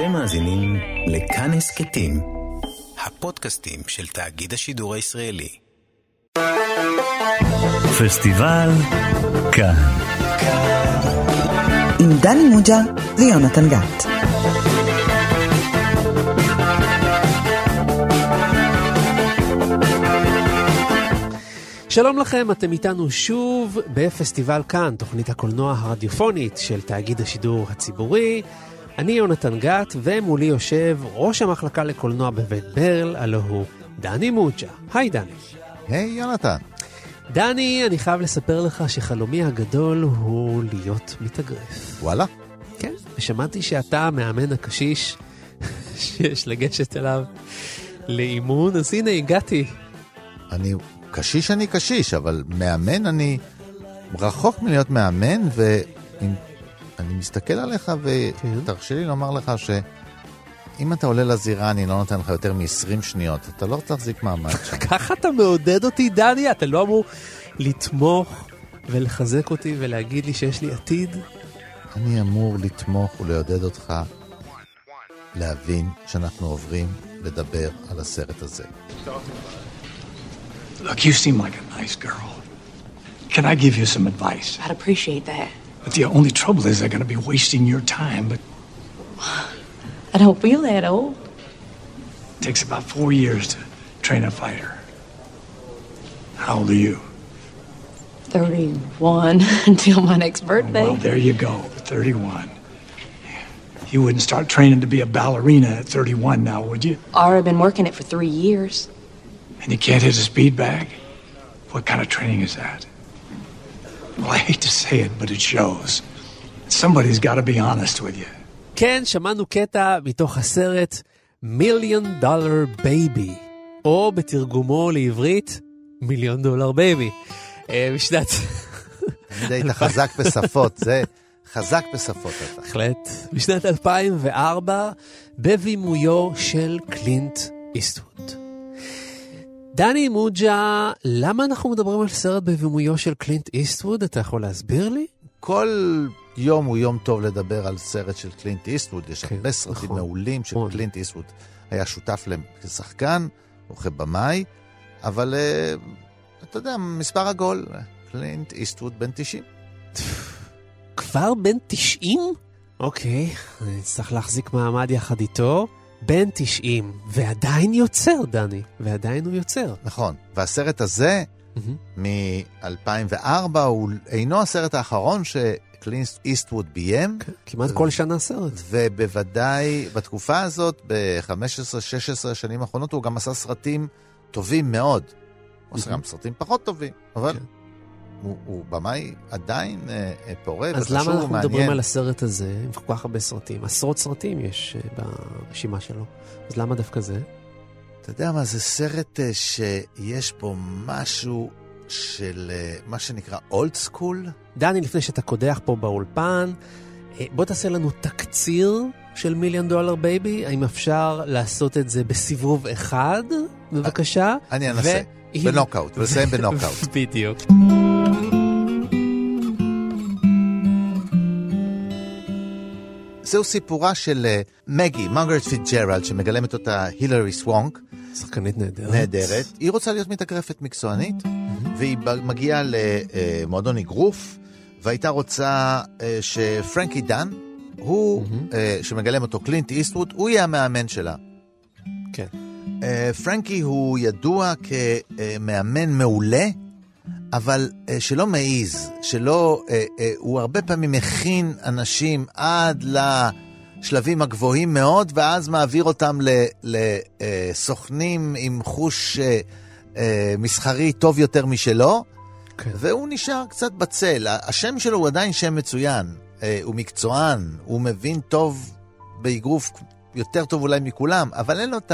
אתם מאזינים לכאן הסכתים, הפודקאסטים של תאגיד השידור הישראלי. פסטיבל כאן. עם דני מוג'ה ויונתן גת. שלום לכם, אתם איתנו שוב בפסטיבל כאן, תוכנית הקולנוע הרדיופונית של תאגיד השידור הציבורי. אני יונתן גת, ומולי יושב ראש המחלקה לקולנוע בבית ברל, הלו הוא דני מוג'ה. היי דני. היי hey, יונתן. דני, אני חייב לספר לך שחלומי הגדול הוא להיות מתאגרף. וואלה? כן, ושמעתי שאתה המאמן הקשיש שיש לגשת אליו לאימון, אז הנה הגעתי. אני קשיש אני קשיש, אבל מאמן אני רחוק מלהיות מאמן, ואני מסתכל עליך ותרשה לי לומר לך שאם אתה עולה לזירה אני לא נותן לך יותר מ-20 שניות, אתה לא רוצה להחזיק מעמד שם. ככה אתה מעודד אותי, דני? אתה לא אמור לתמוך ולחזק אותי ולהגיד לי שיש לי עתיד? אני אמור לתמוך ולעודד אותך להבין שאנחנו עוברים לדבר על הסרט הזה. Look, you seem like a nice girl. Can I give you some advice? I'd appreciate that. But the only trouble is I'm going to be wasting your time, but I don't feel that old. it takes about four years to train a fighter. How old are you? 31 until my next birthday. Well, there you go, 31. You wouldn't start training to be a ballerina at 31 now, would you? I've been working it for three years. And you can't hit a speed bag? What kind of training is that? Well, I hate to say it, but it shows. Somebody's got to be honest with you. כן, שמענו קטע מתוך הסרט מיליון דולר בייבי, או בתרגומו לעברית, מיליון דולר בייבי. בשנת... תמיד היית חזק בשפות, זה חזק בשפות אתה. בהחלט. בשנת 2004, בבימויו של קלינט איסטווד. דני מוג'ה, למה אנחנו מדברים על סרט בבימויו של קלינט איסטווד? אתה יכול להסביר לי? כל יום הוא יום טוב לדבר על סרט של קלינט איסטווד, יש כן, הרבה סרטים נכון, מעולים של נכון. קלינט איסטווד היה שותף להם כשחקן או כבמאי, אבל אה, אתה יודע, מספר עגול, קלינט איסטווד בן 90. כבר בן 90? אוקיי, אני אצטרך להחזיק מעמד יחד איתו. בן 90, ועדיין יוצר, דני, ועדיין הוא יוצר. נכון, והסרט הזה מ-2004 הוא אינו הסרט האחרון שקלינט איסטווד ביים, כמעט כל שנה סרט. ובוודאי בתקופה הזאת, ב-15-16 השנים האחרונות, הוא גם עשה סרטים טובים מאוד. הוא עשה גם סרטים פחות טובים, אבל כן. הוא, הוא במאי עדיין אה, אה, פורה אז וחשוב למה אנחנו ומעניין. מדברים על הסרט הזה עם כל כך הרבה סרטים? עשרות סרטים יש אה, ברשימה שלו. אז למה דווקא זה? אתה יודע מה, זה סרט אה, שיש בו משהו של אה, מה שנקרא אולד סקול. דני, לפני שאתה קודח פה באולפן, אה, בוא תעשה לנו תקציר של מיליון דולר בייבי. האם אפשר לעשות את זה בסיבוב אחד, בבקשה? אני אנסה, ו- בנוקאוט, ולסיים בנוקאוט. בדיוק. זהו סיפורה של אה, מגי, מרגרט פיטג'רלד, שמגלמת אותה הילרי סוונק, שחקנית נהדרת. נהדרת. היא רוצה להיות מתאגרפת מקצוענית, והיא מגיעה למועדון אגרוף, והייתה רוצה אה, שפרנקי דן, הוא, אה, שמגלם אותו קלינט איסטווד, הוא יהיה המאמן שלה. כן. אה, פרנקי הוא ידוע כמאמן מעולה, אבל אה, שלא מעיז, שלא, אה, אה, הוא הרבה פעמים מכין אנשים עד לשלבים הגבוהים מאוד, ואז מעביר אותם לסוכנים עם חוש מסחרי טוב יותר משלו, כן. והוא נשאר קצת בצל. השם שלו הוא עדיין שם מצוין, הוא מקצוען, הוא מבין טוב באגרוף יותר טוב אולי מכולם, אבל אין לו את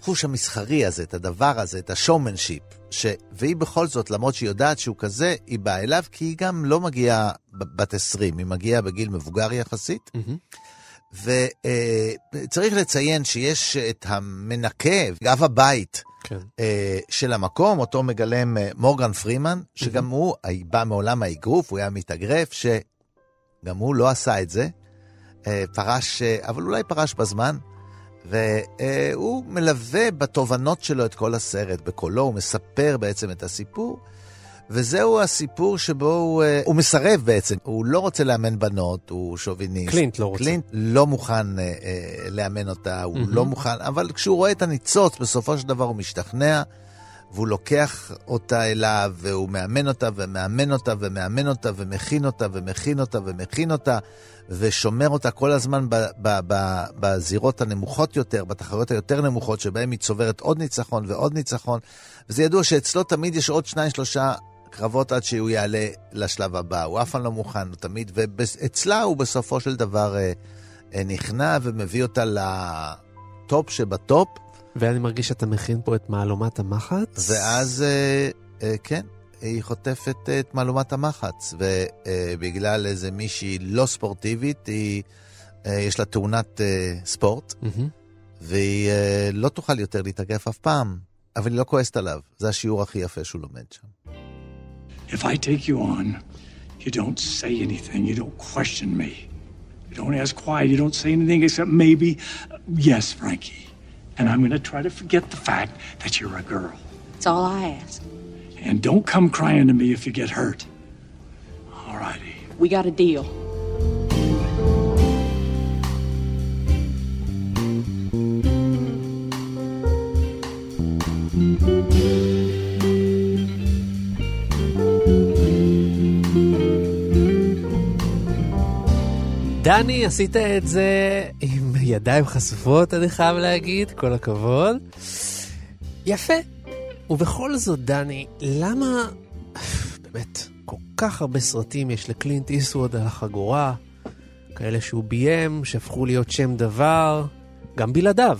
החוש המסחרי הזה, את הדבר הזה, את השואומנשיפ. ש... והיא בכל זאת, למרות שהיא יודעת שהוא כזה, היא באה אליו, כי היא גם לא מגיעה בת 20, היא מגיעה בגיל מבוגר יחסית. וצריך לציין שיש את המנקה, אב הבית כן. אה, של המקום, אותו מגלם אה, מורגן פרימן, שגם הוא בא מעולם האגרוף, הוא היה מתאגרף, שגם הוא לא עשה את זה. אה, פרש, אה, אבל אולי פרש בזמן, והוא מלווה בתובנות שלו את כל הסרט, בקולו, הוא מספר בעצם את הסיפור. וזהו הסיפור שבו הוא, אה, הוא מסרב בעצם, הוא לא רוצה לאמן בנות, הוא שוביניסט. קלינט לא רוצה. קלינט לא מוכן אה, אה, לאמן אותה, הוא לא מוכן, אבל כשהוא רואה את הניצוץ, בסופו של דבר הוא משתכנע, והוא לוקח אותה אליו, והוא מאמן אותה, ומאמן אותה, ומאמן אותה, ומכין אותה, ומכין אותה, ומכין אותה, ושומר אותה כל הזמן ב, ב, ב, בזירות הנמוכות יותר, בתחרויות היותר נמוכות, שבהן היא צוברת עוד ניצחון ועוד ניצחון. וזה ידוע שאצלו תמיד יש עוד שניים, שלושה קרבות עד שהוא יעלה לשלב הבא. הוא אף פעם לא מוכן, הוא תמיד, ואצלה הוא בסופו של דבר אה, אה, נכנע ומביא אותה לטופ שבטופ. ואני מרגיש שאתה מכין פה את מהלומת המחץ. ואז, אה, אה, כן, היא חוטפת אה, את מהלומת המחץ, ובגלל איזה מישהי לא ספורטיבית, היא, אה, יש לה תאונת אה, ספורט, מהמם. והיא אה, לא תוכל יותר להתאגף אף פעם, אבל היא לא כועסת עליו. זה השיעור הכי יפה שהוא לומד שם. If I take you on, you don't say anything. You don't question me. You don't ask why. You don't say anything except maybe, uh, yes, Frankie. And I'm going to try to forget the fact that you're a girl. That's all I ask. And don't come crying to me if you get hurt. All righty. We got a deal. דני, עשית את זה עם ידיים חשופות, אני חייב להגיד, כל הכבוד. יפה. ובכל זאת, דני, למה, באמת, כל כך הרבה סרטים יש לקלינט איסווד על החגורה, כאלה שהוא ביים, שהפכו להיות שם דבר, גם בלעדיו.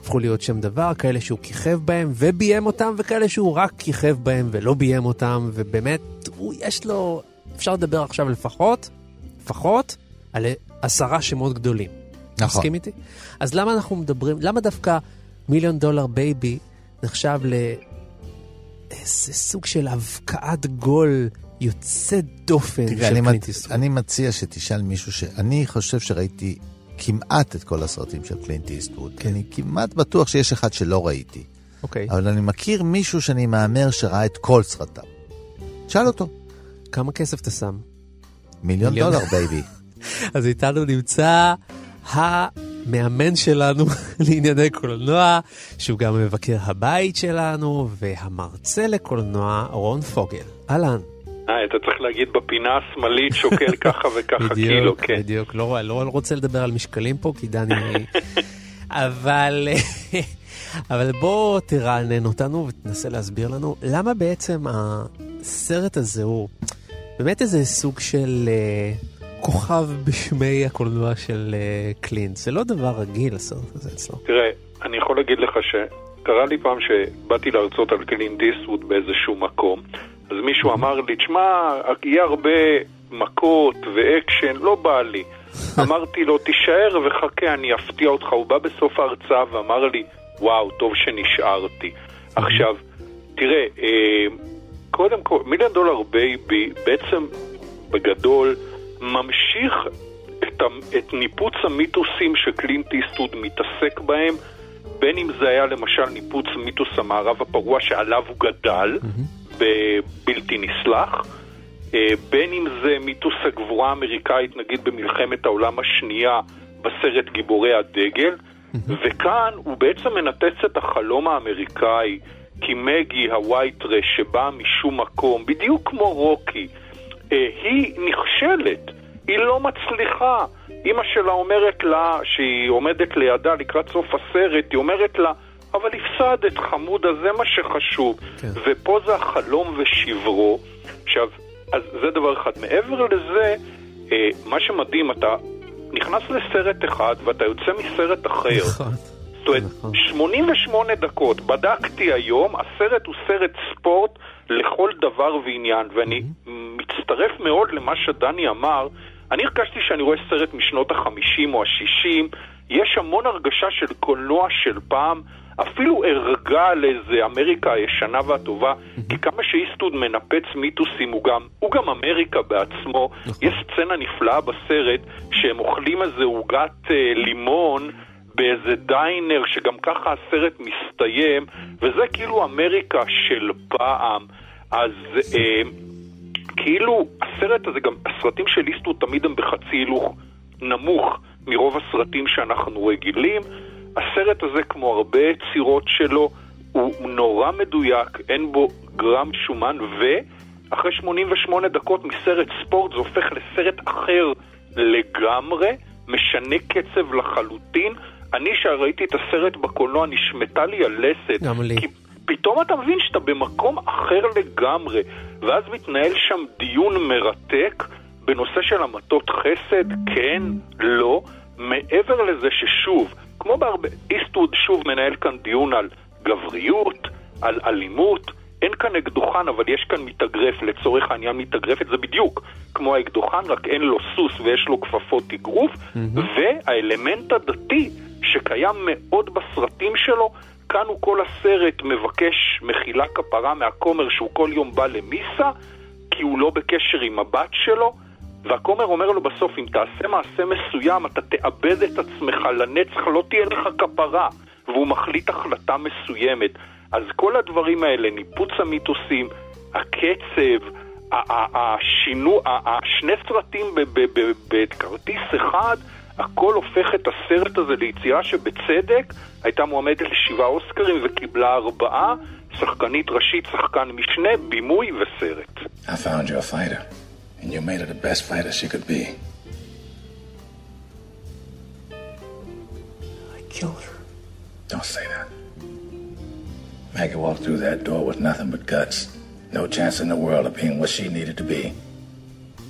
הפכו להיות שם דבר, כאלה שהוא כיכב בהם וביים אותם, וכאלה שהוא רק כיכב בהם ולא ביים אותם, ובאמת, הוא, יש לו, אפשר לדבר עכשיו לפחות, לפחות, על עשרה שמות גדולים. נכון. מסכים איתי? אז למה אנחנו מדברים, למה דווקא מיליון דולר בייבי נחשב לאיזה סוג של הבקעת גול יוצא דופן תראה, של אני, קלינט. איסטווד? אני מציע שתשאל מישהו ש... אני חושב שראיתי כמעט את כל הסרטים של קלינט איסטווד. כן. אני כמעט בטוח שיש אחד שלא ראיתי. אוקיי. אבל אני מכיר מישהו שאני מהמר שראה את כל סרטיו. שאל אותו. כמה כסף אתה שם? מיליון מיליון. דולר, בייבי. אז איתנו נמצא המאמן שלנו לענייני קולנוע, שהוא גם מבקר הבית שלנו, והמרצה לקולנוע רון פוגל. אהלן. אה, אתה צריך להגיד בפינה השמאלית שוקל ככה וככה קילו, בדיוק, כן. בדיוק. לא, לא רוצה לדבר על משקלים פה, כי דני... אבל, אבל בוא תרענן אותנו ותנסה להסביר לנו למה בעצם הסרט הזה הוא באמת איזה סוג של אה, כוכב בשמי הקולנוע של אה, קלינט. זה לא דבר רגיל הסרט הזה אצלו. תראה, אני יכול להגיד לך שקרה לי פעם שבאתי להרצות על קלינט איסטווד באיזשהו מקום, אז מישהו אמר לי, תשמע, יהיה הרבה מכות ואקשן, לא בא לי. אמרתי לו, תישאר וחכה, אני אפתיע אותך. הוא בא בסוף ההרצאה ואמר לי, וואו, טוב שנשארתי. עכשיו, תראה, אה, קודם כל, מיליון דולר בייבי בעצם בגדול ממשיך את, את ניפוץ המיתוסים שקלינט איסטוד מתעסק בהם, בין אם זה היה למשל ניפוץ מיתוס המערב הפרוע שעליו הוא גדל, בבלתי נסלח, אה, בין אם זה מיתוס הגבורה האמריקאית, נגיד במלחמת העולם השנייה, בסרט גיבורי הדגל, וכאן הוא בעצם מנתץ את החלום האמריקאי, כי מגי הווייטרש שבאה משום מקום, בדיוק כמו רוקי, היא נכשלת, היא לא מצליחה. אימא שלה אומרת לה, שהיא עומדת לידה לקראת סוף הסרט, היא אומרת לה, אבל הפסדת חמודה, זה מה שחשוב. כן. ופה זה החלום ושברו. עכשיו, אז זה דבר אחד. מעבר לזה, אה, מה שמדהים, אתה נכנס לסרט אחד ואתה יוצא מסרט אחר. נכון. זאת אומרת, נכון. 88 דקות, בדקתי היום, הסרט הוא סרט ספורט לכל דבר ועניין, ואני מצטרף מאוד למה שדני אמר. אני הרגשתי שאני רואה סרט משנות ה-50 או ה-60, יש המון הרגשה של קולנוע של פעם, אפילו ערגה על איזה אמריקה הישנה והטובה, כי כמה שאיסטוד מנפץ מיתוסים, הוא גם, הוא גם אמריקה בעצמו. יש סצנה נפלאה בסרט, שהם אוכלים איזה עוגת אה, לימון. באיזה דיינר, שגם ככה הסרט מסתיים, וזה כאילו אמריקה של פעם. אז אה, כאילו, הסרט הזה, גם הסרטים של איסטוד תמיד הם בחצי הילוך נמוך מרוב הסרטים שאנחנו רגילים. הסרט הזה, כמו הרבה יצירות שלו, הוא נורא מדויק, אין בו גרם שומן, ואחרי 88 דקות מסרט ספורט זה הופך לסרט אחר לגמרי, משנה קצב לחלוטין. אני, שראיתי את הסרט בקולנוע, נשמטה לי הלסת. גם לי. כי פתאום אתה מבין שאתה במקום אחר לגמרי, ואז מתנהל שם דיון מרתק בנושא של המתות חסד, כן, לא, מעבר לזה ששוב, כמו בהרבה, איסטווד שוב מנהל כאן דיון על גבריות, על אלימות, אין כאן אקדוחן, אבל יש כאן מתאגרף, לצורך העניין מתאגרפת זה בדיוק כמו האקדוחן, רק אין לו סוס ויש לו כפפות אגרוף, והאלמנט הדתי שקיים מאוד בסרטים שלו, כאן הוא כל הסרט מבקש מחילה כפרה מהכומר שהוא כל יום בא למיסה, כי הוא לא בקשר עם הבת שלו, והכומר אומר לו בסוף, אם תעשה מעשה מסוים, אתה תאבד את עצמך לנצח, לא תהיה לך כפרה. והוא מחליט החלטה מסוימת. אז כל הדברים האלה, ניפוץ המיתוסים, הקצב, השני סרטים בכרטיס אחד, הכל הופך את הסרט הזה ליצירה שבצדק הייתה מועמדת לשבעה אוסקרים וקיבלה ארבעה, שחקנית ראשית, שחקן משנה, בימוי וסרט. I found you a fighter, and you made her the best fighter she could be. I killed her. Don't say that. Maggie walked through that door with nothing but guts. No chance in the world of being what she needed to be.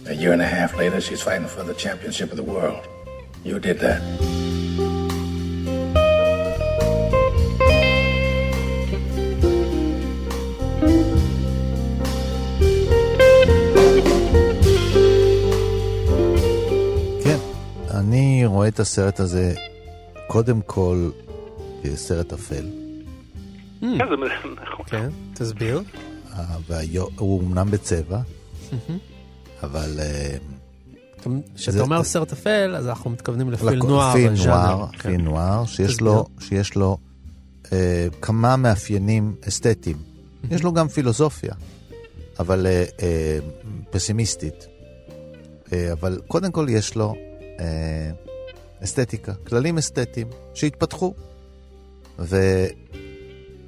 A year and a half later, she's fighting for the championship of the world. You did that. כן, אני רואה את הסרט הזה קודם כל כסרט אפל. כן, נכון. כן, תסביר. אה, הוא אמנם בצבע, אבל אה, כשאתה זה- אומר סרט אפל, אז אנחנו מתכוונים לפיל נוער. פיל. נוער, כן. פיל נוער, שיש. לו, שיש לו אה, כמה מאפיינים אסתטיים. יש לו גם פילוסופיה, אבל אה, אה, פסימיסטית. אה, אבל קודם כל יש לו אה, אסתטיקה, כללים אסתטיים שהתפתחו.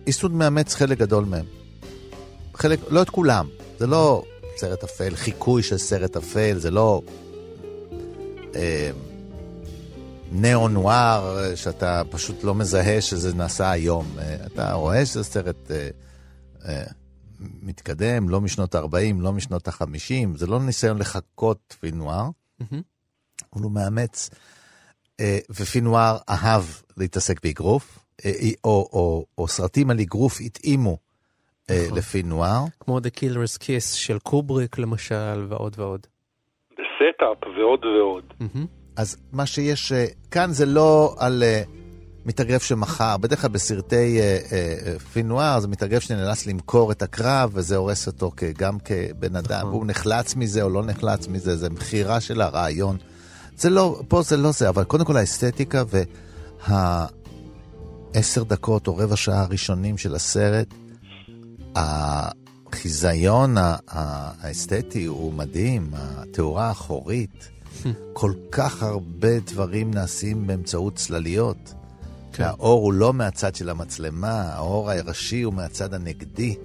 ואיסטוד מאמץ חלק גדול מהם. חלק, לא את כולם, זה לא סרט אפל, חיקוי של סרט אפל, זה לא ניאו-נואר, אה, שאתה פשוט לא מזהה שזה נעשה היום. אה, אתה רואה שזה סרט אה, אה, מתקדם, לא משנות ה-40, לא משנות ה-50, זה לא ניסיון לחקות פילם נואר, מהמם. אבל הוא מאמץ, אה, ופילם נואר אהב להתעסק באגרוף, אה, או, או, או סרטים על אגרוף התאימו אה, נכון. לפילם נואר. כמו The Killer's Kiss של קובריק למשל, ועוד ועוד. ב Set-Up ועוד ועוד. אז מה שיש אה, כאן זה לא על אה, מתאגרף שמכר, בדרך כלל בסרטי אה, פינואר זה מתאגרף שנאלץ למכור את הקרב וזה הורס אותו כ- גם כבן אדם, נכון. והוא נחלץ מזה או לא נחלץ מזה, זה מכירה של הרעיון. זה לא, פה זה לא זה, אבל קודם כל האסתטיקה והעשר דקות או רבע שעה הראשונים של הסרט, החיזיון האסתטי הוא מדהים, התאורה האחורית. כל כך הרבה דברים נעשים באמצעות צלליות. כן. האור הוא לא מהצד של המצלמה, האור הראשי הוא מהצד הנגדי,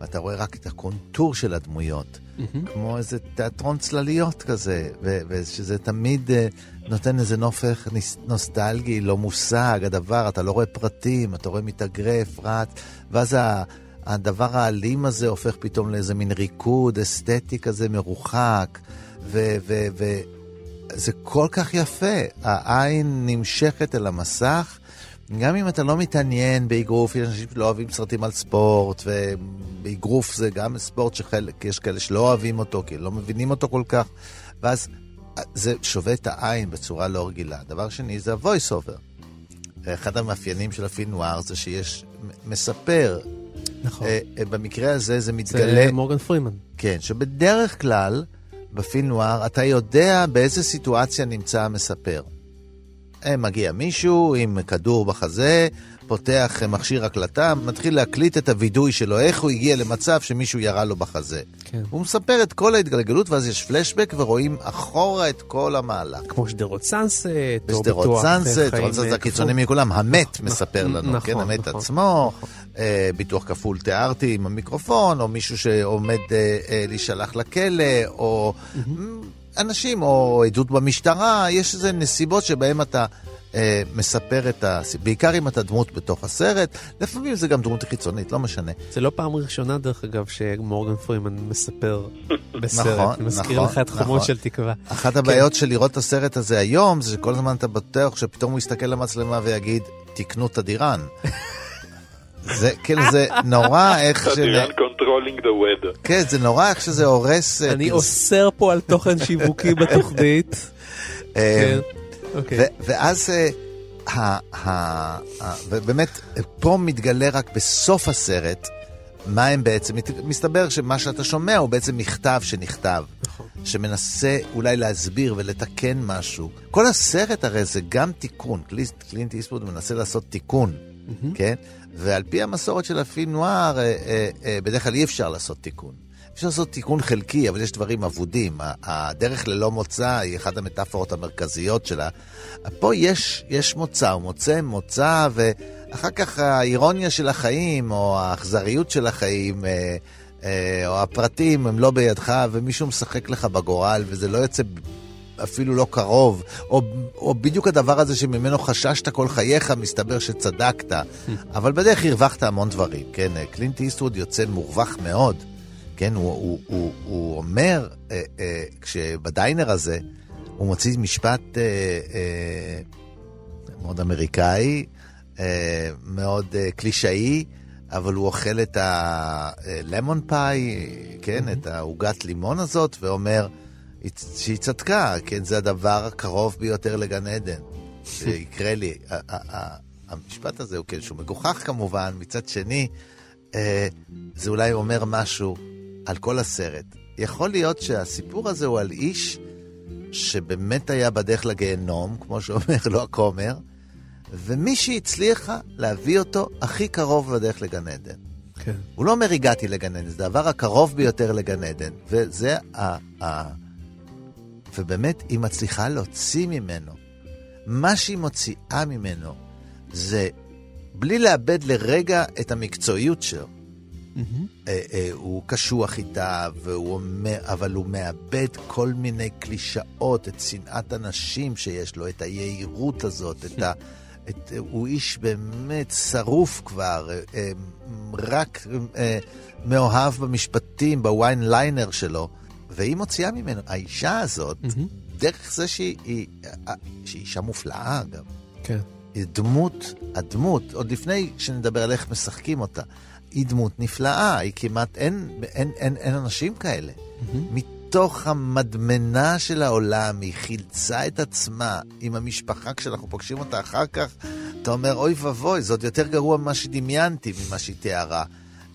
ואתה רואה רק את הקונטור של הדמויות, כמו איזה תיאטרון צלליות כזה, ו- ושזה תמיד אה, נותן איזה נופך נוסטלגי, לא מושג, הדבר, אתה לא רואה פרטים, אתה רואה מתאגרף, רץ, ואז ה... הדבר האלים הזה הופך פתאום לאיזה מין ריקוד אסתטי כזה מרוחק, ו- ו- ו- זה כל כך יפה. העין נמשכת אל המסך, גם אם אתה לא מתעניין באגרוף, יש אנשים שלא אוהבים סרטים על ספורט, ובאגרוף זה גם ספורט שחלק, יש כאלה שלא אוהבים אותו, כי לא מבינים אותו כל כך. ואז זה שובת את העין בצורה לא רגילה. דבר שני, זה ה-voice over. אחד המאפיינים של הפילם נואר זה שיש מספר. נכון. אה, אה, במקרה הזה זה מתגלה... זה מורגן פרימן. כן, שבדרך כלל בפילם נואר אתה יודע באיזה סיטואציה נמצא המספר. אה, מגיע מישהו עם כדור בחזה, פותח מכשיר הקלטה, מתחיל להקליט את הווידוי שלו, איך הוא הגיע למצב שמישהו ירה לו בחזה. כן. הוא מספר את כל ההתגלגלות, ואז יש פלשבק ורואים אחורה את כל המהלך. כמו שדרות סאנסט, או ביטוח סאנסט, חיים, שדרות סאנסט אה, הקיצוני. מכולם, המת נכון, מספר לנו, נכון, כן, המת נכון, עצמו, נכון. אה, ביטוח כפול תיארתי עם המיקרופון, או מישהו שעומד אה, אה, להישלח לכלא, או אנשים, או עדות במשטרה, יש איזה נסיבות שבהן אתה... אה, מספר את ה... בעיקר אם אתה דמות בתוך הסרט, לפעמים זה גם דמות חיצונית, לא משנה. זה לא פעם ראשונה, דרך אגב, שמורגן פרימן מספר בסרט. נכון, מזכיר נכון, לך את חומות נכון. של תקווה. אחת הבעיות של לראות את הסרט הזה היום, זה שכל הזמן אתה בטוח שפתאום הוא יסתכל למצלמה ויגיד, תקנו תדירן. זה כאילו זה נורא איך ש... תדירן controlling the weather. כן, זה נורא איך שזה הורס... אה, אני כאילו, אוסר פה על תוכן שיווקי בתוכנית. אוקיי. ואז, אה, ה- ה- ה- ובאמת, פה מתגלה רק בסוף הסרט מה הם בעצם, מסתבר שמה שאתה שומע הוא בעצם מכתב שנכתב, נכון. שמנסה אולי להסביר ולתקן משהו. כל הסרט הרי זה גם תיקון, קליס- קלינט איסטווד מנסה לעשות תיקון, כן? ועל פי המסורת של הפילם נואר, אה, אה, אה, בדרך כלל אי אפשר לעשות תיקון. אפשר לעשות תיקון חלקי, אבל יש דברים אבודים. הדרך ללא מוצא היא אחת המטאפורות המרכזיות שלה. פה יש, יש מוצא, הוא מוצא מוצא, ואחר כך האירוניה של החיים, או האכזריות של החיים, אה, אה, או הפרטים הם לא בידך, ומישהו משחק לך בגורל, וזה לא יוצא אפילו לא קרוב, או, או בדיוק הדבר הזה שממנו חששת כל חייך, מסתבר שצדקת. אבל בדרך הרווחת המון דברים, כן? קלינט איסטווד יוצא מורווח מאוד. כן, הוא, הוא, הוא, הוא אומר, אה, אה, כשבדיינר הזה, הוא מוציא משפט אה, אה, מאוד אמריקאי, אה, מאוד אה, קלישאי, אבל הוא אוכל את הלמון פאי, כן, mm-hmm. את העוגת לימון הזאת, ואומר שהיא צדקה, כן, זה הדבר הקרוב ביותר לגן עדן, שיקרה לי. המשפט הזה הוא כן, שהוא מגוחך כמובן, מצד שני, אה, זה אולי אומר משהו על כל הסרט. יכול להיות שהסיפור הזה הוא על איש שבאמת היה בדרך לגיהנום, כמו שאומר לו הכומר, ומישהי הצליחה להביא אותו הכי קרוב בדרך לגן עדן. כן. הוא לא אומר הגעתי לגן עדן, זה הדבר הקרוב ביותר לגן עדן. וזה ה... ה... ובאמת, היא מצליחה להוציא ממנו. מה שהיא מוציאה ממנו זה, בלי לאבד לרגע את המקצועיות שלו. אה, אה, הוא קשוח איתה, והוא אומר, אבל הוא מאבד כל מיני קלישאות, את שנאת הנשים שיש לו, את היהירות הזאת, את ה... את, הוא איש באמת שרוף כבר, אה, אה, רק אה, מאוהב במשפטים, בוויין ליינר שלו, והיא מוציאה ממנו. האישה הזאת, דרך זה שהיא, היא, אה, שהיא אישה מופלאה, אגב. כן. היא דמות, הדמות, עוד לפני שנדבר על איך משחקים אותה, היא דמות נפלאה, היא כמעט, אין, אין, אין, אין אנשים כאלה. מתוך המדמנה של העולם, היא חילצה את עצמה עם המשפחה, כשאנחנו פוגשים אותה אחר כך, אתה אומר, אוי ואבוי, זה עוד יותר גרוע ממה שדמיינתי, ממה שהיא תיארה.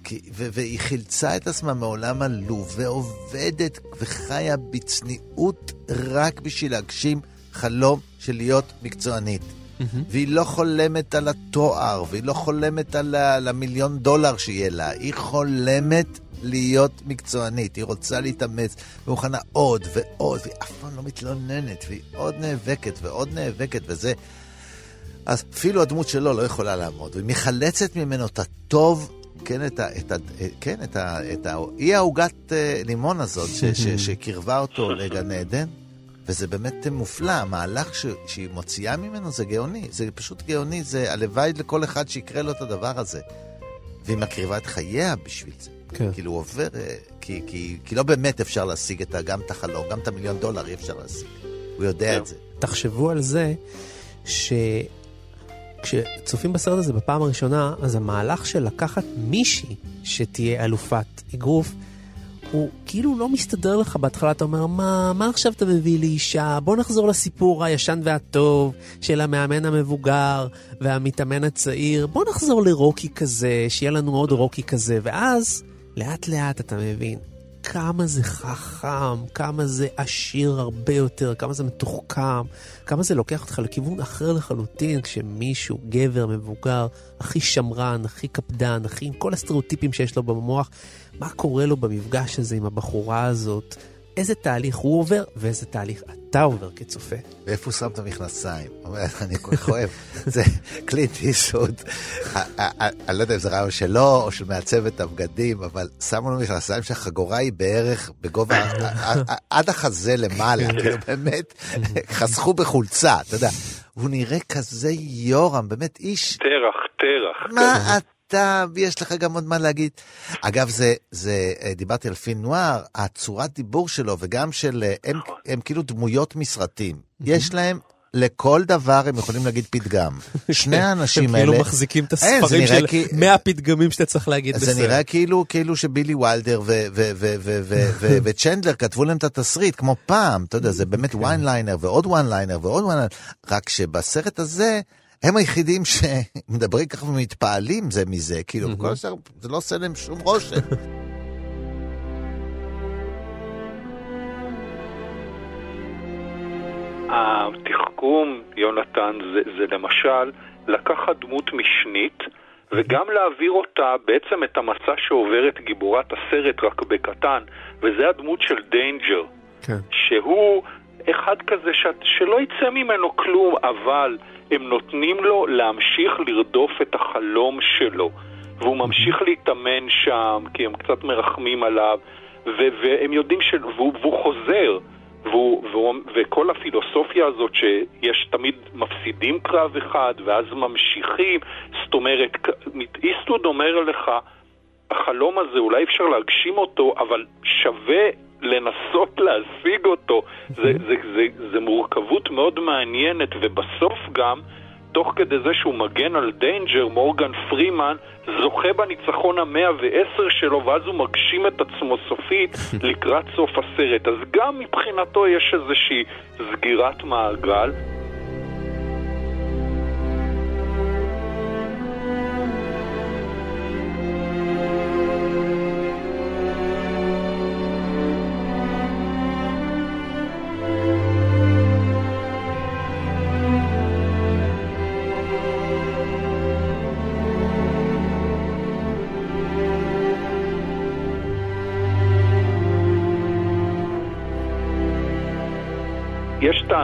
כי, ו- והיא חילצה את עצמה מעולם עלוב, ועובדת וחיה בצניעות רק בשביל להגשים חלום של להיות מקצוענית. והיא לא חולמת על התואר, והיא לא חולמת על ה- על המיליון דולר שיהיה לה, היא חולמת להיות מקצוענית, היא רוצה להתאמץ, ומוכנה עוד ועוד, והיא אף פעם לא מתלוננת, והיא עוד נאבקת ועוד נאבקת, וזה... אז אפילו הדמות שלו לא יכולה לעמוד, והיא מחלצת ממנו את הטוב, כן, את ה... את ה כן, את ה... את ה... היא העוגת אה, לימון הזאת, ש, ש, שקירבה אותו לגן עדן, וזה באמת מופלא, המהלך ש, שהיא מוציאה ממנו זה גאוני, זה פשוט גאוני, זה הלוואי לכל אחד שיקרה לו את הדבר הזה. והיא מקריבה את חייה בשביל זה. כן. כאילו הוא עובר, אה, כי, כי, כי לא באמת אפשר להשיג את ה, גם את החלום, גם את המיליון דולר אי אפשר להשיג. הוא יודע את זה. תחשבו על זה שכשצופים בסרט הזה בפעם הראשונה, אז המהלך של לקחת מישהי שתהיה אלופת אגרוף, הוא כאילו לא מסתדר לך בהתחלה, אתה אומר, מה, מה עכשיו אתה מביא לי אישה? בוא נחזור לסיפור הישן והטוב של המאמן המבוגר והמתאמן הצעיר, בוא נחזור לרוקי כזה, שיהיה לנו עוד רוקי כזה, ואז לאט לאט אתה מבין כמה זה חכם, כמה זה עשיר הרבה יותר, כמה זה מתוחכם, כמה זה לוקח אותך לכיוון אחר לחלוטין כשמישהו, גבר, מבוגר, הכי שמרן, הכי קפדן, הכי עם כל הסטריאוטיפים שיש לו במוח, מה קורה לו במפגש הזה עם הבחורה הזאת, איזה תהליך הוא עובר ואיזה תהליך אתה עובר כצופה. ואיפה הוא שם את המכנסיים? אני כל כך אוהב. זה קלינט איסוד. אני לא יודע אם זה רעיון שלו או של מעצב את הבגדים, אבל שמו לו מכנסיים שהחגורה היא בערך בגובה, עד החזה למעלה, כאילו באמת, חסכו בחולצה, אתה יודע. הוא נראה כזה יורם, באמת איש... תרח, תרח. מה אתה, יש לך גם עוד מה להגיד. אגב, זה, זה, אה, דיברתי על פין נוער, הצורת דיבור שלו וגם של, אה, הם, נכון. הם כאילו דמויות מסרטים. יש להם לכל דבר הם יכולים להגיד פתגם. שני האנשים הם האלה... כאילו מחזיקים את זה הספרים של כי- 100 פתגמים שאתה צריך להגיד בסרט. זה נראה כאילו, כאילו שבילי וילדר ו- ו- ו- ו- ו- ו- וצ'נדלר כתבו להם את התסריט, כמו פעם, אתה יודע, זה באמת one liner ועוד one liner ועוד one liner, רק שבסרט הזה, הם היחידים שמדברים ככה ומתפעלים זה מזה, כאילו, כל השאר, זה לא עושה להם שום רושם. התחכום, יונתן, זה, זה למשל לקחת דמות משנית וגם להעביר אותה, בעצם את המסע שעוברת גיבורת הסרט רק בקטן, וזה הדמות של דיינג'ר, כן. שהוא אחד כזה ש... שלא יצא ממנו כלום, אבל הם נותנים לו להמשיך לרדוף את החלום שלו, והוא ממשיך להתאמן שם, כי הם קצת מרחמים עליו, ו- והם יודעים ש... והוא, והוא חוזר. והוא, והוא, וכל הפילוסופיה הזאת שיש תמיד מפסידים קרב אחד ואז ממשיכים, זאת אומרת, איסטוד אומר לך, החלום הזה אולי אפשר להגשים אותו, אבל שווה לנסות להשיג אותו. זה, זה, זה, זה מורכבות מאוד מעניינת, ובסוף גם, תוך כדי זה שהוא מגן על דיינג'ר, מורגן פרימן זוכה בניצחון המאה ועשר שלו, ואז הוא מגשים את עצמו סופית לקראת סוף הסרט. אז גם מבחינתו יש איזושהי סגירת מעגל.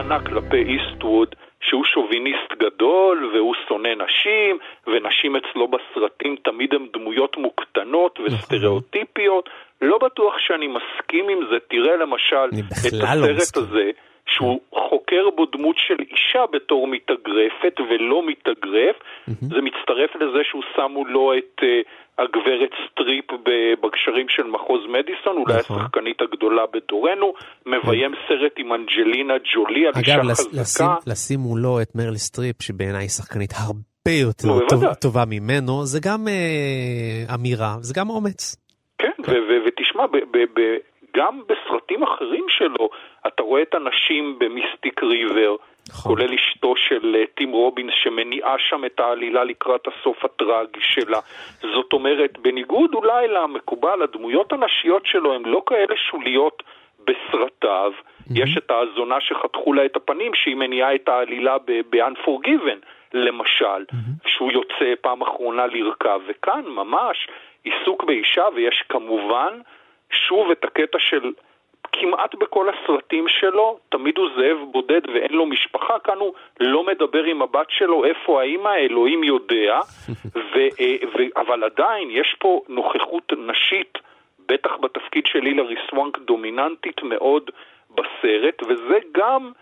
טענה כלפי איסטווד שהוא שוביניסט גדול והוא שונא נשים, ונשים אצלו בסרטים תמיד הן דמויות מוקטנות וסטריאוטיפיות. לא בטוח שאני מסכים עם זה. תראה למשל את לא הסרט מסכים. הזה, שהוא חוקר בו דמות של אישה בתור מתאגרפת ולא מתאגרף. זה מצטרף לזה שהוא שם מולו את אה, הגברת סטריפ ב- בגשרים של מחוז מדיסון, אולי נכון. השחקנית הגדולה בדורנו, מביים סרט עם אנג'לינה ג'ולי על אישה אגב, לס- לשים, חזקה. מולו את מרל סטריפ, שבעיניי היא שחקנית הרבה יותר טוב. טובה ממנו, זה גם אה, אמירה, זה גם אומץ. כן, ו- ותשמע, גם בסרטים אחרים שלו, אתה רואה את הנשים במיסטיק ריבר, נכון. כולל אשתו של אה, טים רובינס שמניעה שם את העלילה לקראת הסוף הטרגי שלה. זאת אומרת, בניגוד אולי למקובל, הדמויות הנשיות שלו הן לא כאלה שוליות בסרטיו. יש את הזונה שחתכו לה את הפנים, שהיא מניעה את העלילה ב-Unforgiven, למשל, שהוא יוצא פעם אחרונה לרכב, וכאן ממש עיסוק באישה, ויש כמובן שוב את הקטע של כמעט בכל הסרטים שלו, תמיד הוא זאב בודד ואין לו משפחה, כאן הוא לא מדבר עם הבת שלו איפה האימא, אלוהים יודע, ו, אה, ו, אבל עדיין יש פה נוכחות נשית, בטח בתפקיד של הילרי סוואנק, דומיננטית מאוד בסרט, וזה גם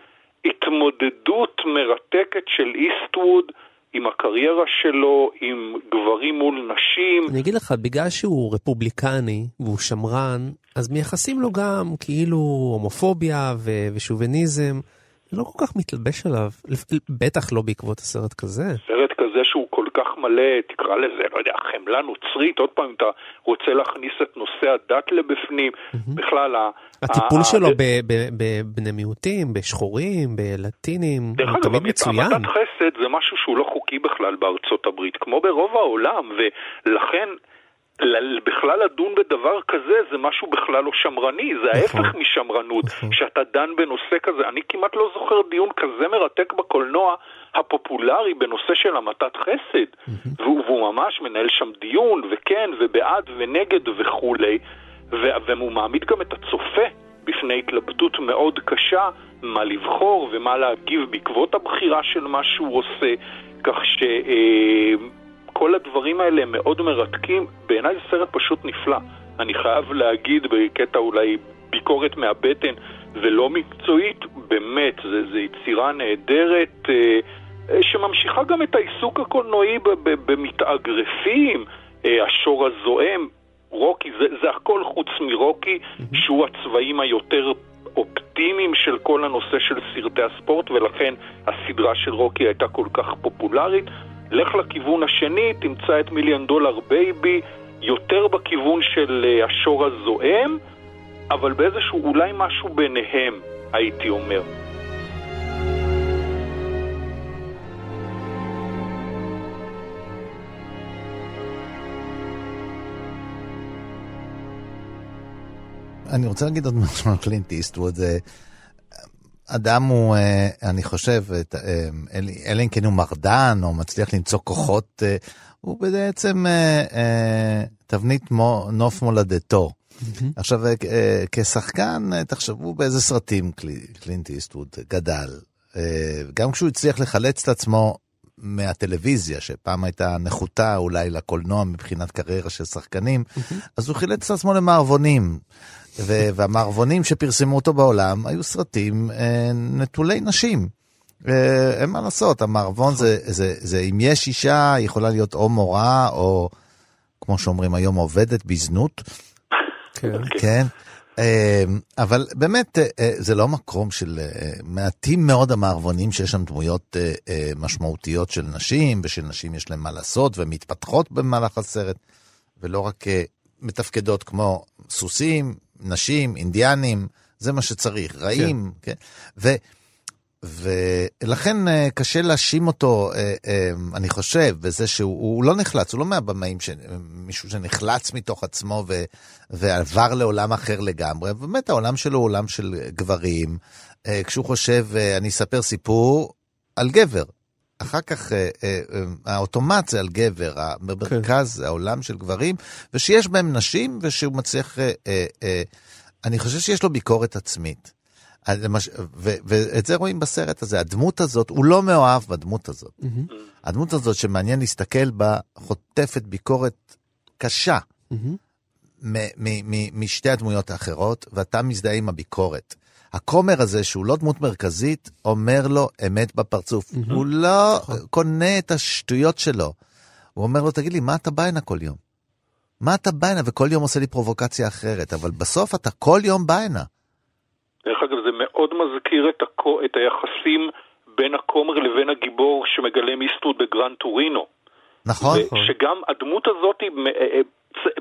התמודדות מרתקת של איסטווד עם הקריירה שלו, עם גברים מול נשים. אני אגיד לך, בגלל שהוא רפובליקני והוא שמרן, אז מייחסים לו גם כאילו הומופוביה ו- ושוביניזם. לא כל כך מתלבש עליו, בטח לא בעקבות הסרט כזה. סרט כזה שהוא כל כך מלא, תקרא לזה, לא יודע, חמלה נוצרית, עוד פעם, אתה רוצה להכניס את נושא הדת לבפנים, בכלל, ה- הטיפול שלו בבני מיעוטים, בשחורים, בלטינים, דרך הוא אגב, תמיד מצוין. המתת חסד זה משהו שהוא לא חוקי בכלל בארצות הברית, כמו ברוב העולם, ולכן בכלל לדון בדבר כזה זה משהו בכלל לא שמרני, זה נכון. ההפך משמרנות, נכון. שאתה דן בנושא כזה. אני כמעט לא זוכר דיון כזה מרתק בקולנוע הפופולרי בנושא של המתת חסד, והוא, והוא ממש מנהל שם דיון, וכן, ובעד ונגד וכולי, והוא מעמיד גם את הצופה בפני התלבטות מאוד קשה מה לבחור ומה להגיב בעקבות הבחירה של מה שהוא עושה, כך שכל הדברים האלה הם מאוד מרתקים. בעיניי זה סרט פשוט נפלא. אני חייב להגיד בקטע אולי ביקורת מהבטן ולא מקצועית, באמת, זה יצירה נהדרת. אה, אה, שממשיכה גם את העיסוק הקולנועי במתאגרפים, אה, השור הזועם, רוקי, זה, זה הכל חוץ מרוקי, שהוא הצבעים היותר אופטימיים של כל הנושא של סרטי הספורט, ולכן הסדרה של רוקי הייתה כל כך פופולרית. לך לכיוון השני, תמצא את מיליון דולר בייבי, יותר בכיוון של אה, השור הזועם, אבל באיזשהו אולי משהו ביניהם, הייתי אומר. אני רוצה להגיד עוד משהו על קלינט איסטווד. אדם הוא, אה, אני חושב, אה, אל- אלא אם כן הוא מרדן או מצליח למצוא כוחות, אה, הוא בעצם תבנית נוף מולדתו. עכשיו, כשחקן, תחשבו באיזה סרטים קלי- קלינט איסטווד גדל. גם כשהוא הצליח לחלץ את עצמו מהטלוויזיה, שפעם הייתה נחותה אולי לקולנוע מבחינת קריירה של שחקנים, אז הוא חילץ את עצמו למערבונים. ו- והמערבונים שפרסמו אותו בעולם היו סרטים אה, נטולי נשים. אה, אין מה לעשות, המערבון זה, זה, זה אם יש אישה, היא יכולה להיות או מורה, או כמו שאומרים היום, עובדת בזנות. כן. כן. אה, אבל באמת, אה, אה, זה לא מקום של מעטים מאוד המערבונים שיש שם דמויות משמעותיות של נשים, ושנשים יש להם מה לעשות, ומתפתחות במהלך הסרט, ולא רק מתפקדות כמו סוסים, נשים, אינדיאנים, זה מה שצריך, רעים, כן. ו... ולכן אה, קשה להאשים אותו, אה, אה, אני חושב, בזה שהוא הוא לא נחלץ, הוא לא מהבמאים, ש... מישהו שנחלץ מתוך עצמו ו... ועבר לעולם אחר לגמרי, באמת העולם שלו הוא עולם של גברים. כשהוא חושב, אני אספר סיפור על גבר. אחר כך אה, אה, אה, האוטומט זה על גבר, המרכז זה העולם של גברים, ושיש בהם נשים, ושהוא מצליח, אה, אה, אה, אני חושב שיש לו ביקורת עצמית. אז למש- ו- ואת זה רואים בסרט הזה, הדמות הזאת, הוא לא מאוהב בדמות הזאת. הדמות הזאת שמעניין להסתכל בה, חוטפת ביקורת קשה מ- משתי הדמויות האחרות, ואתה מזדהה עם הביקורת. הכומר הזה, שהוא לא דמות מרכזית, אומר לו אמת בפרצוף. הוא לא קונה את השטויות שלו. הוא אומר לו, תגיד לי, מה אתה בא הנה כל יום? מה אתה בא הנה? וכל יום עושה לי פרובוקציה אחרת, אבל בסוף אתה כל יום בא הנה. דרך אגב, זה מאוד מזכיר את, הכו, את היחסים בין הכומר לבין הגיבור שמגלם איסטווד בגרנד טורינו. נכון? שגם הדמות הזאת אה, אה,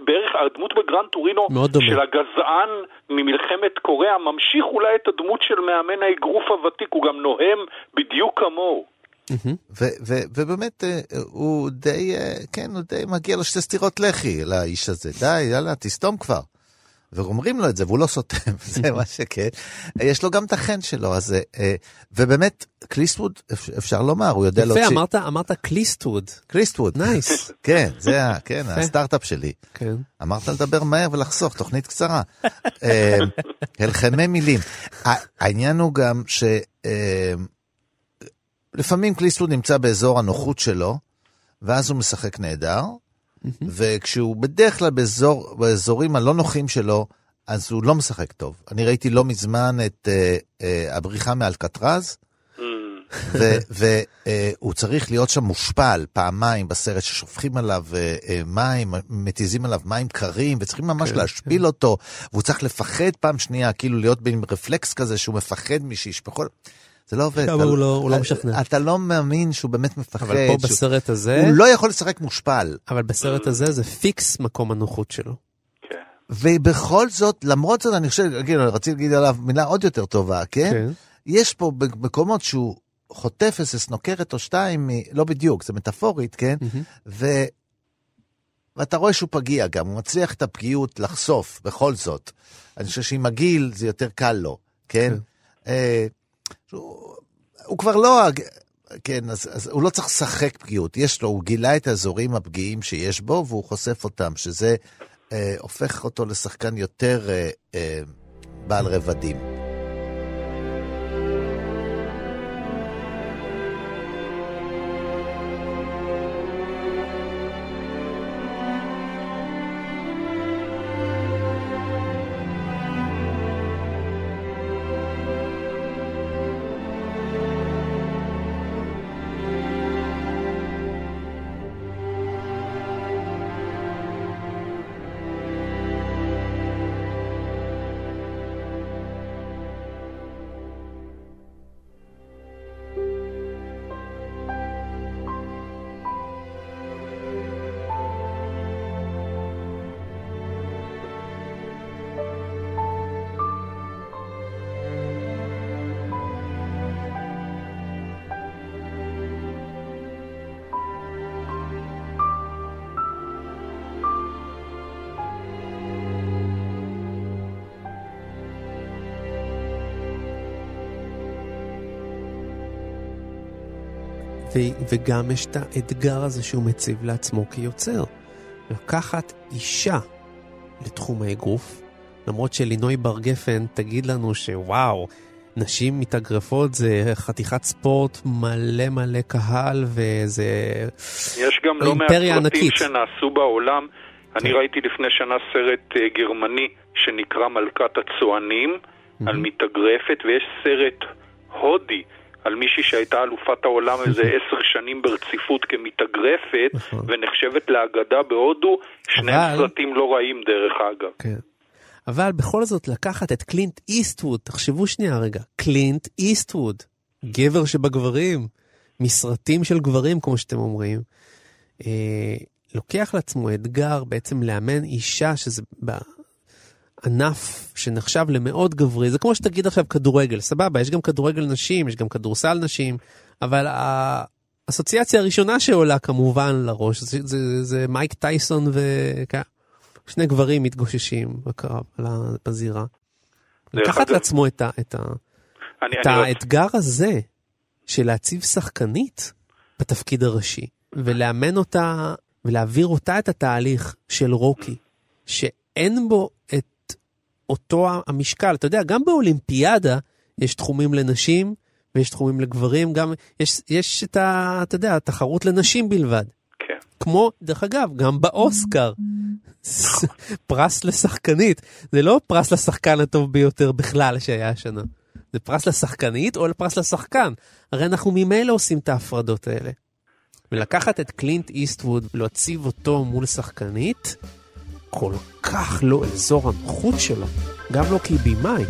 בערך הדמות בגרנד טורינו מאוד דומה. של הגזען ממלחמת קוריאה ממשיך אולי את הדמות של מאמן האגרוף הוותיק, הוא גם נוהם בדיוק כמוהו. ובאמת, אה, הוא די, כן, הוא די מגיע לו שתי סטירות לחי לאיש הזה. די, יאללה, תסתום כבר. ואומרים לו את זה, והוא לא סותם, זה מה שכן. יש לו גם את החן שלו, אז... אה, אה, ובאמת, קליסטווד, אפ- אפשר לומר, הוא יודע יפה, להוציא... אמרת, אמרת קליסטווד. קליסטווד. nice. כן, זה ה- כן, הסטארט-אפ שלי. כן. אמרת לדבר מהר ולחסוך, תוכנית קצרה. אה, הלחמי מילים. העניין הוא גם ש... לפעמים קליסטווד נמצא באזור הנוחות שלו, ואז הוא משחק נהדר, וכשהוא בדרך כלל באזור, באזורים הלא נוחים שלו, אז הוא לא משחק טוב. אני ראיתי לא מזמן את אה, אה, הבריחה מאלקטרז, והוא צריך להיות שם מושפל פעמיים בסרט, ששופכים עליו אה, אה, מים, מתיזים עליו מים קרים, וצריכים ממש כן, להשפיל אותו, והוא צריך לפחד פעם שנייה, כאילו להיות עם רפלקס כזה שהוא מפחד משישפכו. זה לא עובד. אתה- הוא לא- הוא לא משכנע. אתה לא מאמין שהוא באמת מפחד. אבל פה שהוא- בסרט הזה, הוא לא יכול לשחק מושפל. אבל בסרט הזה זה פיקס מקום הנוחות שלו. כן. ובכל זאת, למרות זאת, אני חושב, כאילו, רציתי להגיד עליו מילה עוד יותר טובה, כן? כן. יש פה מקומות שהוא חוטף איזה סנוקרת או שתיים, לא בדיוק, זה מטאפורית, כן? מהמם. ו... ואתה רואה שהוא פגיע גם, הוא מצליח את הפגיעות לחשוף, בכל זאת. אני חושב שעם הגיל זה יותר קל לו, כן? כן. אה, הוא, הוא כבר לא... כן, אז, אז הוא לא צריך לשחק פגיעות. יש לו, הוא גילה את האזורים הפגיעים שיש בו, והוא חושף אותם, שזה אה, הופך אותו לשחקן יותר אה, אה, בעל רבדים. וגם יש את האתגר הזה שהוא מציב לעצמו כיוצר. לקחת אישה לתחום האגרוף, למרות שלינוי בר גפן תגיד לנו שוואו, נשים מתאגרפות זה חתיכת ספורט מלא מלא קהל וזה... יש גם לא מעט סרטים. שנעשו בעולם. אני כן. ראיתי לפני שנה סרט אה, גרמני שנקרא מלכת הצוענים, על מתאגרפת, ויש סרט הודי על מישהי שהייתה אלופת העולם איזה עשר שנים ברציפות כמתאגרפת, נכון. ונחשבת לאגדה בהודו. שני אבל- סרטים לא רעים דרך אגב. כן. אבל בכל זאת לקחת את קלינט איסטווד, תחשבו שנייה רגע, קלינט איסטווד, גבר שבגברים, מסרטים של גברים כמו שאתם אומרים, אה, לוקח לעצמו אתגר בעצם לאמן אישה שזה בענף שנחשב למאוד גברי, זה כמו שתגיד עכשיו כדורגל, סבבה, יש גם כדורגל נשים, יש גם כדורסל נשים, אבל האסוציאציה הראשונה שעולה כמובן לראש זה, זה, זה מייק טייסון וכן. שני גברים מתגוששים בקרב, בזירה. לקחת לעצמו את, ה, את, ה, אני, את אני רצ- האתגר הזה של להציב שחקנית בתפקיד הראשי, ולאמן אותה, ולהעביר אותה את התהליך של רוקי, שאין בו את אותו המשקל. אתה יודע, גם באולימפיאדה יש תחומים לנשים ויש תחומים לגברים, גם יש, יש את ה... אתה יודע, התחרות לנשים בלבד. כן. כמו, דרך אגב, גם באוסקר. פרס לשחקנית. זה לא פרס לשחקן הטוב ביותר בכלל שהיה השנה. זה פרס לשחקנית או פרס לשחקן. הרי אנחנו ממילא עושים את ההפרדות האלה. ולקחת את קלינט איסטווד ולהציב אותו מול שחקנית, כל כך לא אזור הנוחות שלו. גם לא כבימאי.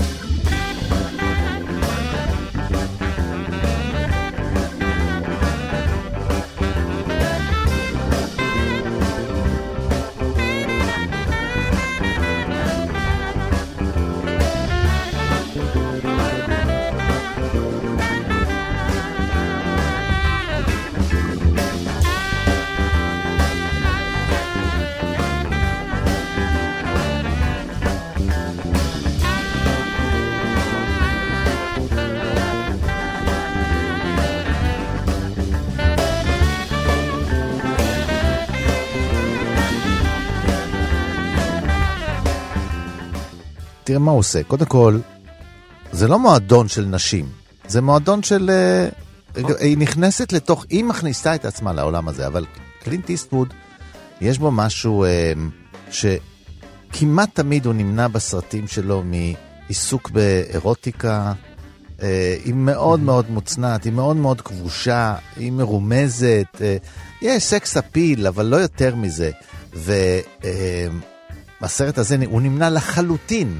תראה מה הוא עושה. קודם כל, זה לא מועדון של נשים, זה מועדון של... אה, היא נכנסת לתוך, היא מכניסה את עצמה לעולם הזה, אבל קלינט איסטווד, יש בו משהו אה, שכמעט תמיד הוא נמנע בסרטים שלו מעיסוק באירוטיקה. אה, היא מאוד מאוד מוצנעת, היא מאוד מאוד כבושה, היא מרומזת, יש סקס אפיל, אבל לא יותר מזה. והסרט הזה, הוא נמנע לחלוטין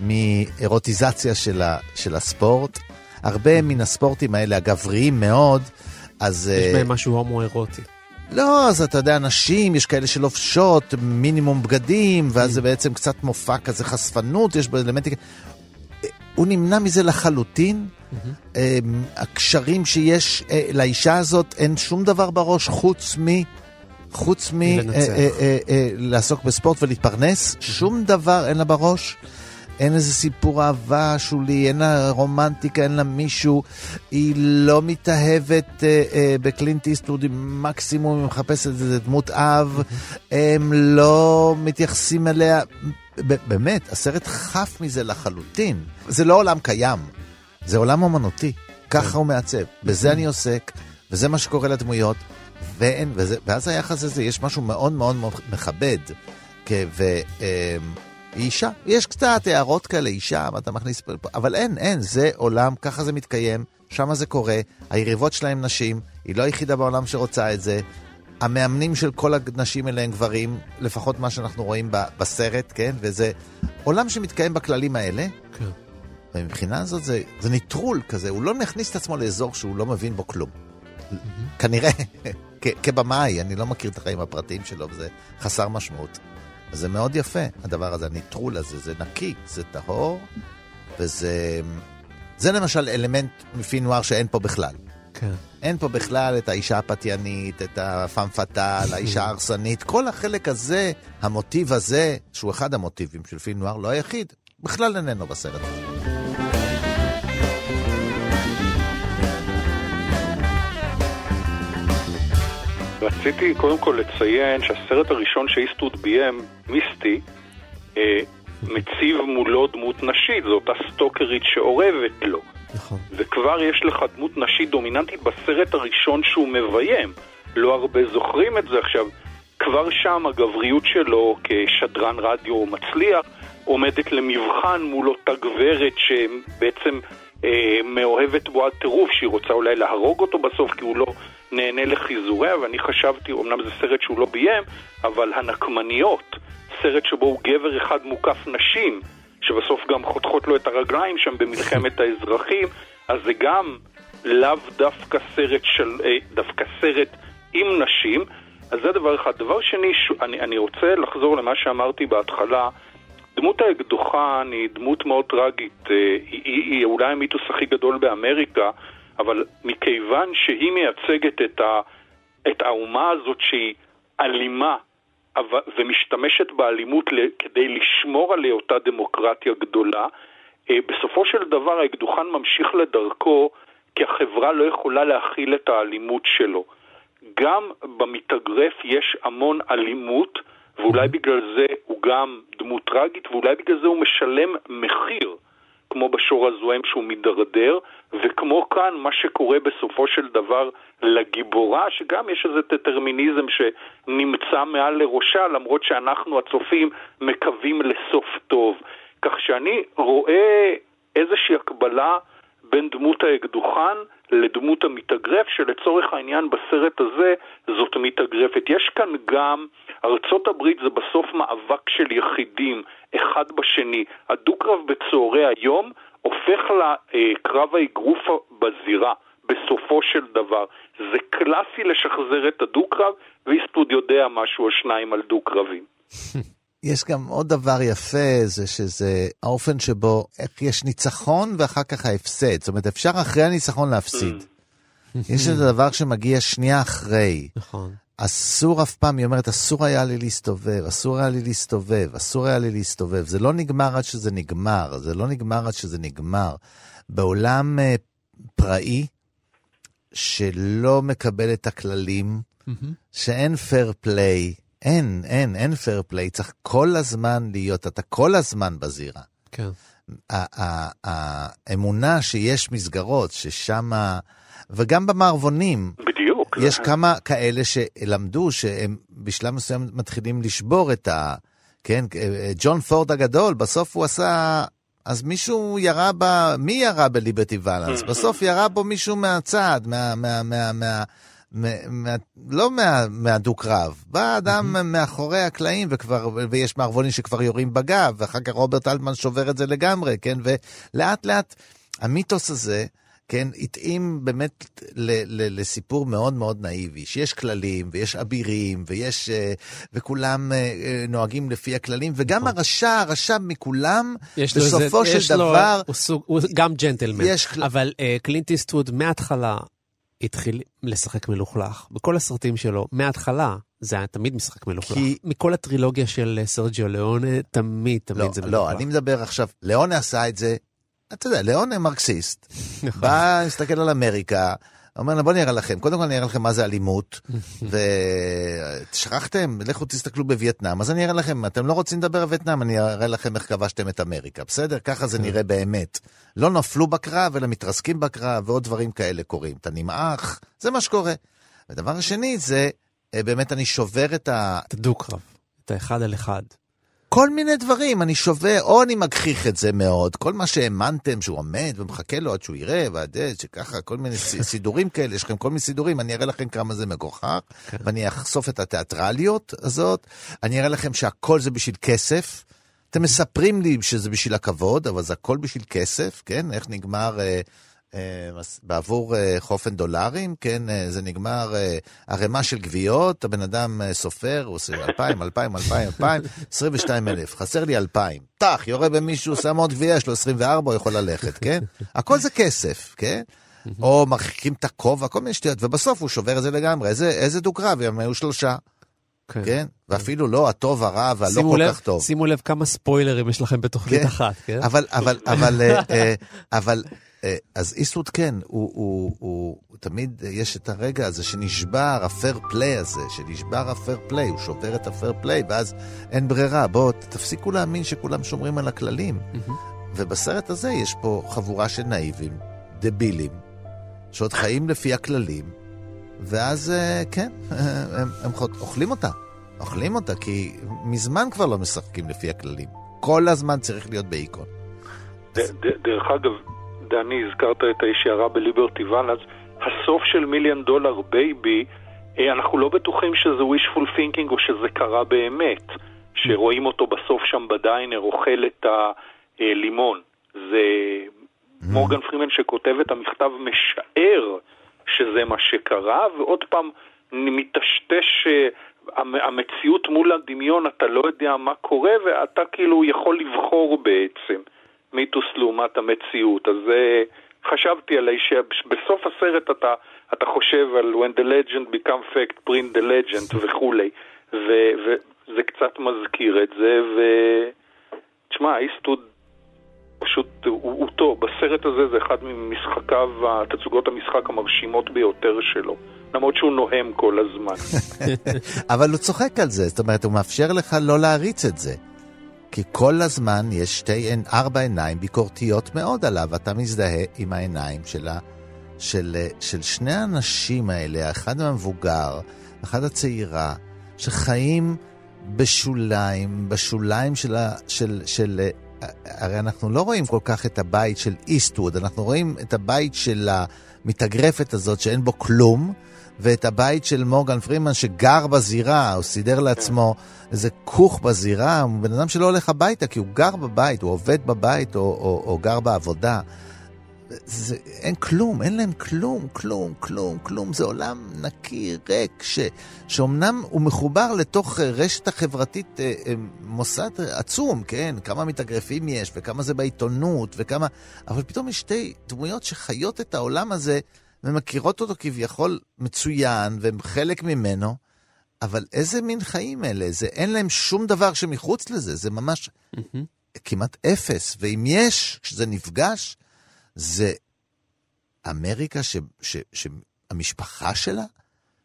מאירוטיזציה של, ה, של הספורט. הרבה מן הספורטים האלה, הגבריים מאוד, אז... יש אה, בהם משהו הומואירוטי. לא, אז אתה יודע, נשים, יש כאלה שלובשות מינימום בגדים, ואז זה בעצם קצת מופע כזה חשפנות, יש בו אלמנטים... הוא נמנע מזה לחלוטין. אה, הקשרים שיש אה, לאישה הזאת, אין שום דבר בראש חוץ מ... חוץ מ... אה. אה, אה, אה, לעסוק בספורט ולהתפרנס, שום דבר אין לה בראש. אין איזה סיפור אהבה שולי, אין לה רומנטיקה, אין לה מישהו. היא לא מתאהבת אה, אה, בקלינט איסטווד, מקסימום היא מחפשת איזה דמות אב. הם לא מתייחסים אליה. באמת, הסרט חף מזה לחלוטין. זה לא עולם קיים, זה עולם אומנותי. ככה הוא מעצב. בזה אני עוסק, וזה מה שקורה לדמויות. ואין, וזה, ואז היחס הזה, יש משהו מאוד מאוד מאוד מכבד. כ- ו... אה, היא אישה. יש קצת הערות כאלה, אישה, מה אתה מכניס אבל אין, אין, זה עולם, ככה זה מתקיים, שם זה קורה, היריבות שלה הם נשים, היא לא היחידה בעולם שרוצה את זה. המאמנים של כל הנשים האלה הם גברים, לפחות מה שאנחנו רואים ב- בסרט, כן? וזה עולם שמתקיים בכללים האלה. כן. ומבחינה הזאת זה, זה ניטרול כזה, הוא לא מכניס את עצמו לאזור שהוא לא מבין בו כלום. כנראה, כ- כבמאי, אני לא מכיר את החיים הפרטיים שלו, וזה חסר משמעות. זה מאוד יפה, הדבר הזה, הניטרול הזה, זה נקי, זה טהור, וזה... זה למשל אלמנט מ film noir שאין פה בכלל. כן. אין פה בכלל את האישה הפתיינית, את ה femme fatale, האישה ההרסנית, כל החלק הזה, המוטיב הזה, שהוא אחד המוטיבים של film noir, לא היחיד, בכלל איננו בסרט הזה. רציתי קודם כל לציין שהסרט הראשון שאיסטוד ביים, מיסטי, אה, מציב מולו דמות נשית, זו אותה סטוקרית שאורבת לו. נכון. וכבר יש לך דמות נשית דומיננטית בסרט הראשון שהוא מביים. לא הרבה זוכרים את זה עכשיו. כבר שם הגבריות שלו כשדרן רדיו מצליח עומדת למבחן מול אותה גברת שבעצם אה, מאוהבת בו עד טירוף, שהיא רוצה אולי להרוג אותו בסוף כי הוא לא נהנה לחיזוריה, ואני חשבתי, אמנם זה סרט שהוא לא ביים, אבל הנקמניות, סרט שבו הוא גבר אחד מוקף נשים, שבסוף גם חותכות לו את הרגליים שם במלחמת האזרחים, אז זה גם לאו דווקא סרט של, אה, דווקא סרט עם נשים, אז זה דבר אחד. דבר שני, ש... אני, אני רוצה לחזור למה שאמרתי בהתחלה, דמות האקדוחן היא דמות מאוד טרגית, אה, היא, היא, היא אולי המיתוס הכי גדול באמריקה, אבל מכיוון שהיא מייצגת את, ה, את האומה הזאת שהיא אלימה אבל, ומשתמשת באלימות כדי לשמור על היותה דמוקרטיה גדולה, אה, בסופו של דבר האקדוחן ממשיך לדרכו כי החברה לא יכולה להכיל את האלימות שלו. גם במתאגרף יש המון אלימות, ואולי בגלל זה הוא גם דמות טרגית, ואולי בגלל זה הוא משלם מחיר, כמו בשור הזוהם שהוא מידרדר, וכמו כאן מה שקורה בסופו של דבר לגיבורה, שגם יש איזה דטרמיניזם שנמצא מעל לראשה, למרות שאנחנו הצופים מקווים לסוף טוב. כך שאני רואה איזושהי הקבלה בין דמות האקדוחן לדמות המתאגרף, שלצורך העניין בסרט הזה זאת מתאגרפת. יש כאן גם, ארצות הברית זה בסוף מאבק של יחידים, אחד בשני. הדו-קרב בצהרי היום הופך לקרב האגרוף בזירה. בסופו של דבר. זה קלאסי לשחזר את הדו-קרב, ואיסטוד יודע משהו או שניים על דו-קרבים. יש גם עוד דבר יפה, זה שזה האופן שבו, איך יש ניצחון ואחר כך ההפסד. זאת אומרת, אפשר אחרי הניצחון להפסיד. יש את הדבר שמגיע שנייה אחרי. נכון. אסור אף פעם, היא אומרת, אסור היה לי להסתובב, אסור היה לי להסתובב, אסור היה לי להסתובב. זה לא נגמר עד שזה נגמר, זה לא נגמר עד שזה נגמר. בעולם uh, פראי, שלא מקבל את הכללים, שאין fair play, אין, אין, אין fair play, צריך כל הזמן להיות, אתה כל הזמן בזירה. כן. האמונה שיש מסגרות, ששם, וגם במערבונים, בדיוק. יש כמה כאלה שלמדו שהם בשלב מסוים מתחילים לשבור את ה... כן, ג'ון פורד הגדול, בסוף הוא עשה... אז מישהו ירה ב... מי ירה בליברטי ואלנס? בסוף ירה בו מישהו מהצד, מה... מה, מה, מה מה, לא מה, מהדו-קרב, בא אדם מאחורי הקלעים וכבר, ויש מערבונים שכבר יורים בגב, ואחר כך רוברט אלטמן שובר את זה לגמרי, כן? ולאט לאט המיתוס הזה כן, התאים באמת ל- ל- לסיפור מאוד מאוד נאיבי, שיש כללים ויש אבירים ויש, אה, וכולם אה, אה, נוהגים לפי הכללים, וגם הרשע, הרשע מכולם, יש לו בסופו יש של לו- דבר, הוא, סוג, הוא גם ג'נטלמן. יש אבל אה, קלינט איסטווד מההתחלה התחיל לשחק מלוכלך. בכל הסרטים שלו, מההתחלה, זה היה תמיד משחק מלוכלך. כי- מכל הטרילוגיה של אה, סרג'יו ליאונה, תמיד, תמיד לא, זה מלוכלך. לא, אני מדבר עכשיו, ליאונה עשה את זה, אתה יודע, ליאונה מרקסיסט. נכון. בא, מסתכל על אמריקה, אומר לה, בוא נראה לכם, קודם כל אני אראה לכם מה זה אלימות, ושכחתם, לכו תסתכלו בווייטנאם, אז אני אראה לכם, אתם לא רוצים לדבר על וייטנאם, אני אראה לכם איך כבשתם את אמריקה, בסדר? ככה כן. זה נראה באמת. לא נפלו בקרב, אלא מתרסקים בקרב, ועוד דברים כאלה קורים. אתה נמעך, זה מה שקורה. ודבר השני זה, אה, באמת אני שובר את ה... את הדו-קרב, את האחד על אחד. כל מיני דברים, אני שובר, או אני מגחיך את זה מאוד, כל מה שהאמנתם שהוא עומד ומחכה לו עד שהוא יראה, ועד שככה, כל מיני סידורים כאלה, יש לכם כל מיני סידורים, אני אראה לכם כמה זה מגוחך, ואני אחשוף את התיאטרליות הזאת, אני אראה לכם שהכל זה בשביל כסף. אתם מספרים לי שזה בשביל הכבוד, אבל זה הכל בשביל כסף, כן? איך נגמר... אה, בעבור אה, חופן דולרים, כן, אה, זה נגמר אה, ערימה של גביעות, הבן אדם אה, סופר, הוא עושה 2,000, 2,000, 2,000, 2,000, 22 אלף, חסר לי 2,000. טח, יורה במישהו, שם עוד גביע, יש לו 24, הוא יכול ללכת, כן? הכל זה כסף, כן? או מרחיקים את הכובע, כל מיני שטויות, ובסוף הוא שובר את זה לגמרי. איזה, איזה דו-קרב, הם היו שלושה, כן? ואפילו לא הטוב, הרע והלא כל לב- כך טוב. שימו לב כמה ספוילרים יש לכם בתוכנית כן. אחת, כן? אבל, אבל, אבל, אה, אה, אבל, אה, אז איסטווד כן, הוא, הוא, הוא, הוא תמיד, אה, יש את הרגע הזה שנשבר ה fair play הזה, שנשבר ה fair play, הוא שובר את ה fair play, ואז אין ברירה, בואו, תפסיקו להאמין שכולם שומרים על הכללים. ובסרט הזה יש פה חבורה של נאיבים, דבילים, שעוד חיים לפי הכללים, ואז אה, כן, אה, הם, הם חוט- אוכלים אותה. אוכלים אותה, כי מזמן כבר לא משחקים לפי הכללים. כל הזמן צריך להיות ד- דרך אגב, דני, הזכרת את האיש שירה בליברטי ואלאנס, הסוף של מיליון דולר בייבי, אה, אנחנו לא בטוחים שזה wishful thinking או שזה קרה באמת, שרואים אותו בסוף שם ב diner אוכל את הלימון. זה מורגן פרימן שכותב את המכתב משער שזה מה שקרה, ועוד פעם מטשטש אה, המ- המציאות מול הדמיון, אתה לא יודע מה קורה, ואתה כאילו יכול לבחור בעצם מיתוס לעומת המציאות. אז אה, חשבתי עליי שבסוף הסרט אתה, אתה חושב על When the legend become fact, print the legend וכולי, ו- וזה קצת מזכיר את זה, ותשמע, איסטוד פשוט, הוא, הוא טוב, בסרט הזה זה אחד ממשחקיו, תצוגות המשחק המרשימות ביותר שלו, למרות שהוא נוהם כל הזמן. אבל הוא צוחק על זה, זאת אומרת, הוא מאפשר לך לא להריץ את זה. כי כל הזמן יש שתי, ארבע עיניים ביקורתיות מאוד עליו, אתה מזדהה עם העיניים של, ה, של, של שני האנשים האלה, האחד המבוגר, אחד הצעירה, שחיים בשוליים, בשוליים של, ה, של, של... הרי אנחנו לא רואים כל כך את הבית של איסטווד, אנחנו רואים את הבית של המתאגרפת הזאת שאין בו כלום, ואת הבית של מורגן פרימן שגר בזירה, הוא סידר לעצמו איזה כוך בזירה, הוא בן אדם שלא הולך הביתה, כי הוא גר בבית, הוא עובד בבית או, או, או גר בעבודה. זה, אין כלום, אין להם כלום, כלום, כלום, כלום. זה עולם נקי, ריק, ש, שאומנם הוא מחובר לתוך אה, רשת החברתית אה, אה, מוסד עצום, כן? כמה מתאגרפים יש, וכמה זה בעיתונות, וכמה... אבל פתאום יש שתי דמויות שחיות את העולם הזה, ומכירות אותו כביכול מצוין, והם חלק ממנו, אבל איזה מין חיים אלה? זה, אין להם שום דבר שמחוץ לזה, זה ממש כמעט אפס. ואם יש, כשזה נפגש, זה אמריקה ש, ש, שהמשפחה שלה,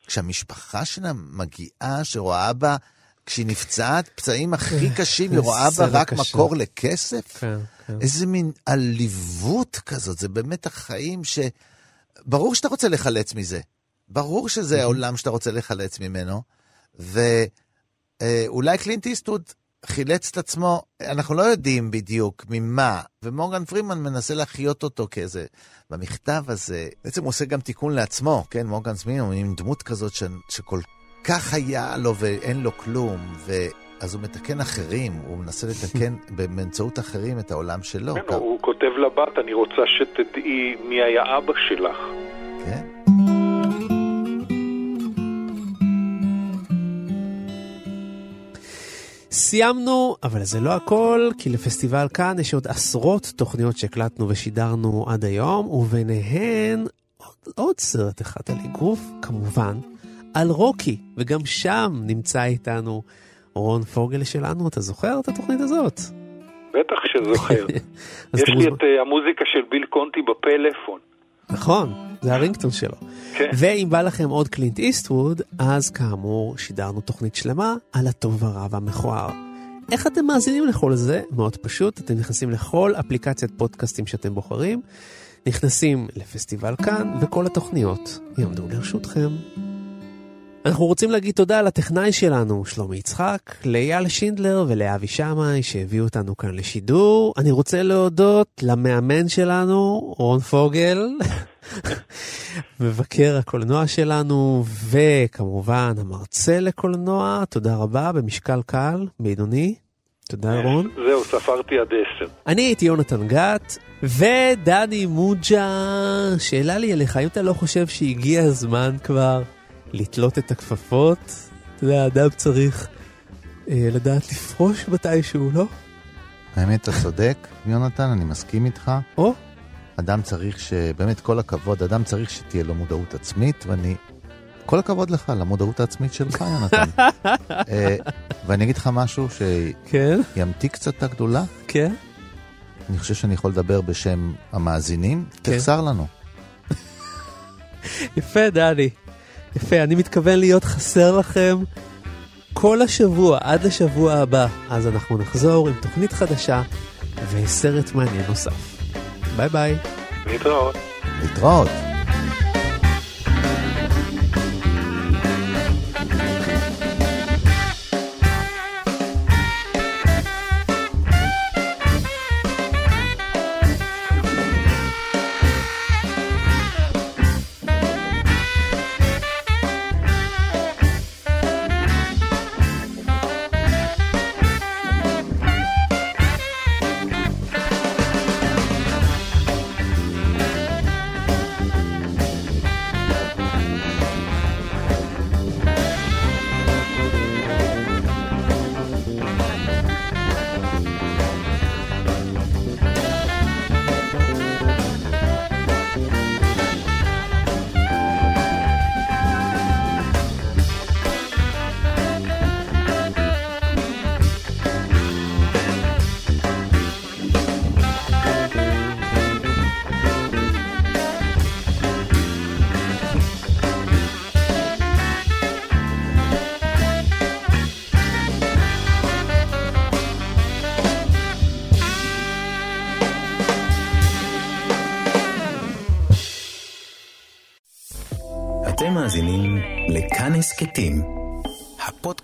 כשהמשפחה שלה מגיעה, שרואה בה, כשהיא נפצעת פצעים הכי קשים, היא רואה בה רק קשה. מקור לכסף? כן, כן. איזה מין עליבות כזאת, זה באמת החיים ש... ברור שאתה רוצה לחלץ מזה. ברור שזה העולם שאתה רוצה לחלץ ממנו, ואולי קלינט איסטווד חילץ את עצמו, אנחנו לא יודעים בדיוק ממה, ומורגן פרימן מנסה להחיות אותו כאיזה... במכתב הזה, בעצם הוא עושה גם תיקון לעצמו, כן, מורגן הוא עם דמות כזאת ש... שכל כך היה לו ואין לו כלום, ו... אז הוא מתקן אחרים, הוא מנסה לתקן באמצעות אחרים את העולם שלו. כן, הוא כותב לבת, אני רוצה שתדעי מי היה אבא שלך. כן. סיימנו, אבל זה לא הכל, כי לפסטיבל כאן יש עוד עשרות תוכניות שהקלטנו ושידרנו עד היום, וביניהן עוד, עוד סרט אחד על אגרוף, כמובן, על רוקי, וגם שם נמצא איתנו רון פוגל שלנו, אתה זוכר את התוכנית הזאת? בטח שזוכר. יש לי את uh, המוזיקה של ביל קונטי בפלאפון. נכון, זה הרינגטון שלו. כן. ואם בא לכם עוד קלינט איסטווד, אז כאמור שידרנו תוכנית שלמה על הטוב הרע והמכוער. איך אתם מאזינים לכל זה? מאוד פשוט, אתם נכנסים לכל אפליקציית פודקאסטים שאתם בוחרים, נכנסים לפסטיבל כאן, וכל התוכניות יעמדו לרשותכם. אנחנו רוצים להגיד תודה לטכנאי שלנו, שלומי יצחק, לאייל שינדלר ולאבי שמאי שהביאו אותנו כאן לשידור. אני רוצה להודות למאמן שלנו, רון פוגל, מבקר הקולנוע שלנו, וכמובן המרצה לקולנוע, תודה רבה, במשקל קל, בעידוני. תודה רון. זהו, ספרתי עד עשר. אני הייתי יונתן גת, ודני מוג'ה, שאלה לי אליך, האם אתה לא חושב שהגיע הזמן כבר לתלות את הכפפות? אתה יודע, האדם צריך אה, לדעת לפרוש מתישהו, לא? האמת, אתה צודק, יונתן, אני מסכים איתך. או? אדם צריך ש... באמת, כל הכבוד, אדם צריך שתהיה לו מודעות עצמית, ואני... כל הכבוד לך, למודעות העצמית שלך, יונתן. אה, ואני אגיד לך משהו כן? שימתיק קצת את הגדולה. כן? אני חושב שאני יכול לדבר בשם המאזינים. כן. תחסר לנו. יפה, דני. יפה, אני מתכוון להיות חסר לכם כל השבוע, עד לשבוע הבא. אז אנחנו נחזור עם תוכנית חדשה וסרט מעניין נוסף. ביי ביי. להתראות. להתראות.